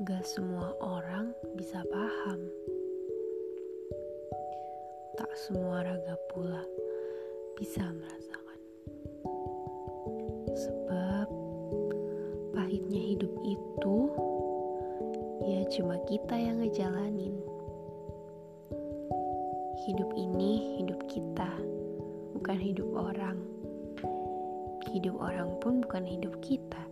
gak semua orang bisa paham. Tak semua raga pula bisa merasakan. Sebab pahitnya hidup itu ya cuma kita yang ngejalanin. Hidup ini hidup kita, bukan hidup orang. Hidup orang pun bukan hidup kita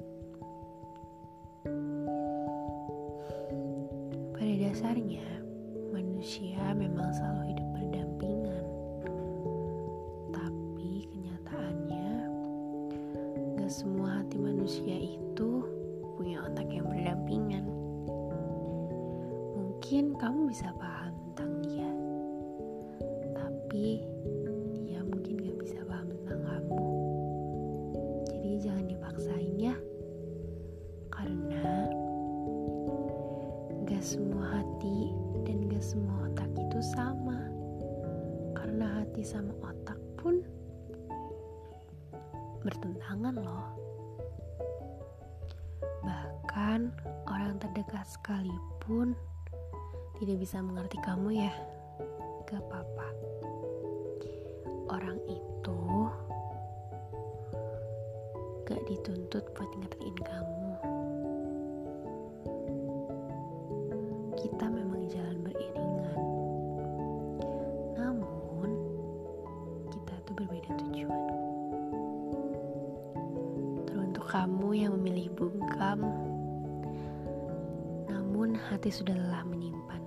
dasarnya, manusia memang selalu hidup berdampingan. Tapi kenyataannya, gak semua hati manusia itu punya otak yang berdampingan. Mungkin kamu bisa paham tentang dia, tapi Hati sama otak pun bertentangan loh. Bahkan orang terdekat sekalipun tidak bisa mengerti kamu ya. Gak apa-apa. Orang itu gak dituntut buat ngertiin kamu. Kamu yang memilih bungkam, namun hati sudah lelah menyimpan.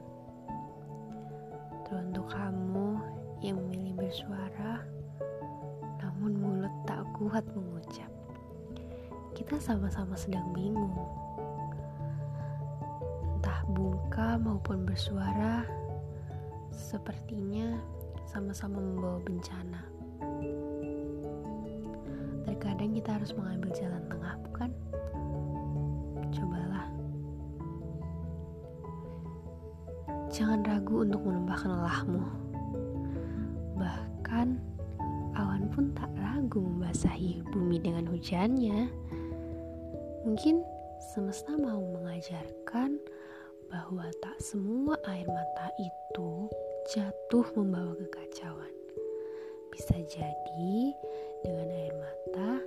Teruntuk kamu yang memilih bersuara, namun mulut tak kuat mengucap. Kita sama-sama sedang bingung. Entah bungkam maupun bersuara, sepertinya sama-sama membawa bencana. Terkadang kita harus mengambil jalan tengah, bukan? Cobalah. Jangan ragu untuk menambahkan lelahmu. Bahkan awan pun tak ragu membasahi bumi dengan hujannya. Mungkin semesta mau mengajarkan bahwa tak semua air mata itu jatuh membawa kekacauan. Bisa jadi dengan air mata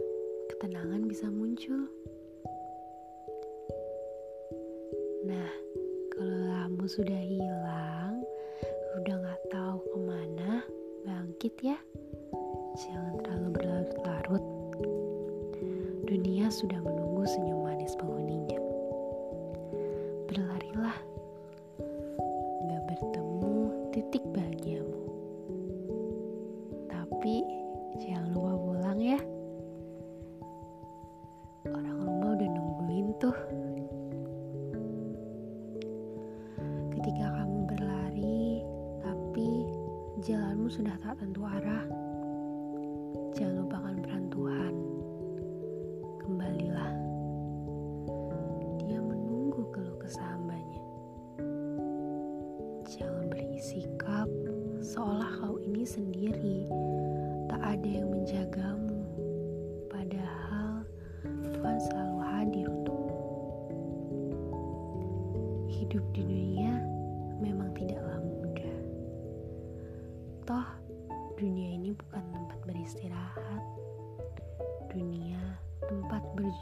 ketenangan bisa muncul. Nah, kalau kamu sudah hilang, udah gak tahu ke mana, bangkit ya. Jangan terlalu berlarut-larut. Dunia sudah menunggu senyum jalanmu sudah tak tentu arah. Jangan lupakan peran Tuhan. Kembalilah. Dia menunggu keluh kesah hambanya. Jangan bersikap seolah kau ini sendiri. Tak ada yang menjagamu.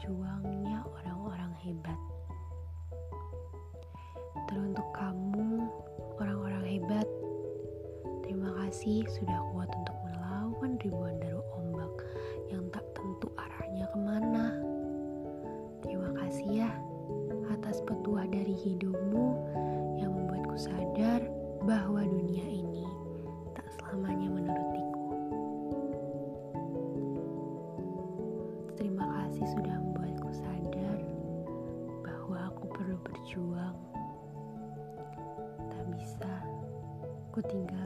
Berjuangnya orang-orang hebat. Teruntuk kamu, orang-orang hebat, terima kasih sudah kuat untuk melawan ribuan daru ombak yang tak tentu arahnya ke mana. Terima kasih ya atas petuah dari hidupmu yang membuatku sadar bahwa dunia ini tak selamanya menurutiku. Terima kasih sudah ku tinggal